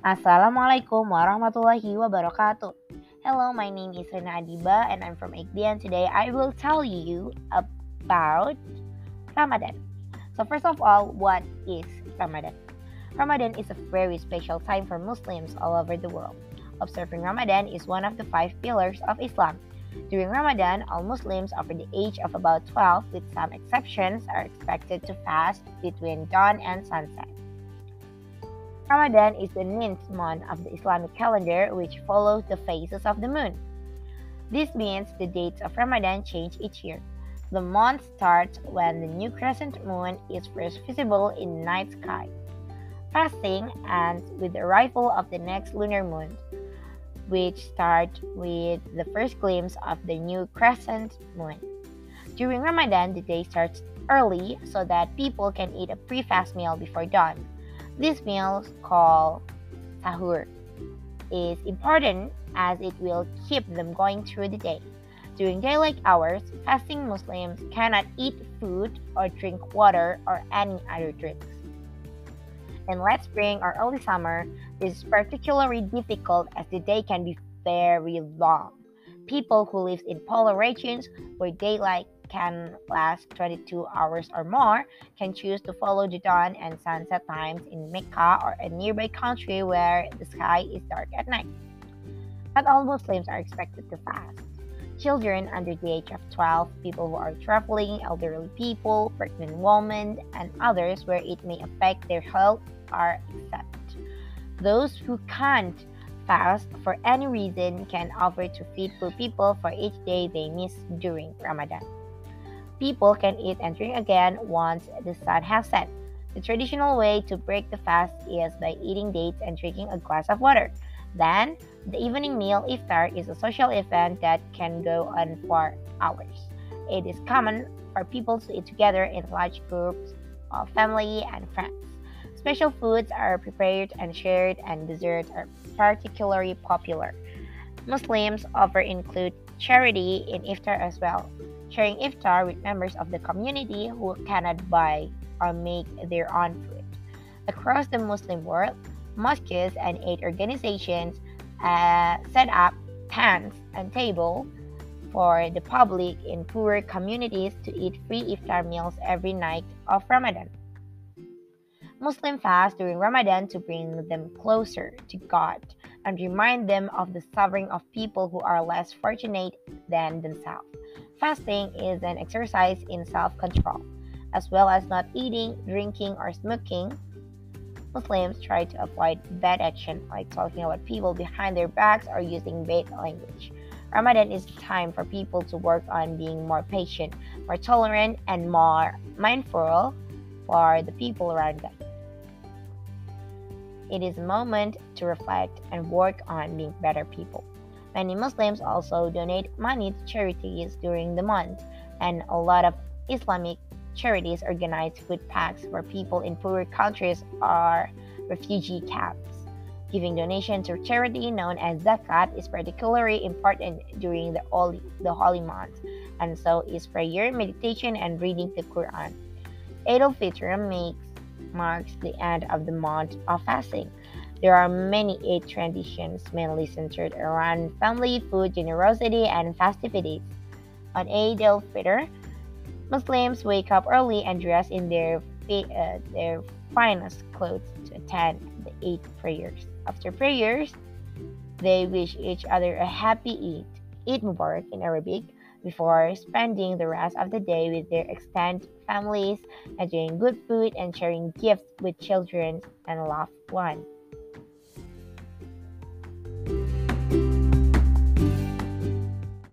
Assalamualaikum warahmatullahi wabarakatuh. Hello, my name is Rena Adiba and I'm from Ikdi and today I will tell you about Ramadan. So first of all, what is Ramadan? Ramadan is a very special time for Muslims all over the world. Observing Ramadan is one of the five pillars of Islam. During Ramadan, all Muslims over the age of about 12, with some exceptions, are expected to fast between dawn and sunset. Ramadan is the ninth month of the Islamic calendar, which follows the phases of the moon. This means the dates of Ramadan change each year. The month starts when the new crescent moon is first visible in night sky. Fasting ends with the arrival of the next lunar moon, which starts with the first glimpse of the new crescent moon. During Ramadan, the day starts early so that people can eat a pre-fast meal before dawn. This meal, called sahur, is important as it will keep them going through the day. During daylight hours, fasting Muslims cannot eat food or drink water or any other drinks. In late spring or early summer, this is particularly difficult as the day can be very long. People who live in polar regions where daylight can last 22 hours or more can choose to follow the dawn and sunset times in Mecca or a nearby country where the sky is dark at night. Not all Muslims are expected to fast. Children under the age of 12, people who are traveling, elderly people, pregnant women, and others where it may affect their health are exempt. Those who can't fast for any reason can offer to feed poor people for each day they miss during Ramadan. People can eat and drink again once the sun has set. The traditional way to break the fast is by eating dates and drinking a glass of water. Then, the evening meal iftar is a social event that can go on for hours. It is common for people to eat together in large groups of family and friends. Special foods are prepared and shared, and desserts are particularly popular. Muslims often include charity in iftar as well sharing iftar with members of the community who cannot buy or make their own food. Across the Muslim world, mosques and aid organizations uh, set up tents and tables for the public in poorer communities to eat free iftar meals every night of Ramadan. Muslim fast during Ramadan to bring them closer to God and remind them of the suffering of people who are less fortunate than themselves. Fasting is an exercise in self control, as well as not eating, drinking, or smoking. Muslims try to avoid bad action like talking about people behind their backs or using bad language. Ramadan is time for people to work on being more patient, more tolerant, and more mindful for the people around them. It is a moment to reflect and work on being better people. Many Muslims also donate money to charities during the month, and a lot of Islamic charities organize food packs for people in poorer countries or refugee camps. Giving donations to charity known as zakat is particularly important during the holy, the holy month, and so is prayer, meditation, and reading the Quran. Eid al-Fitr makes marks the end of the month of fasting. There are many Eid traditions, mainly centered around family, food, generosity, and festivities. On Eid al-Fitr, Muslims wake up early and dress in their uh, their finest clothes to attend the Eid prayers. After prayers, they wish each other a happy Eid, Eid Mubarak in Arabic, before spending the rest of the day with their extended families, enjoying good food, and sharing gifts with children and loved ones.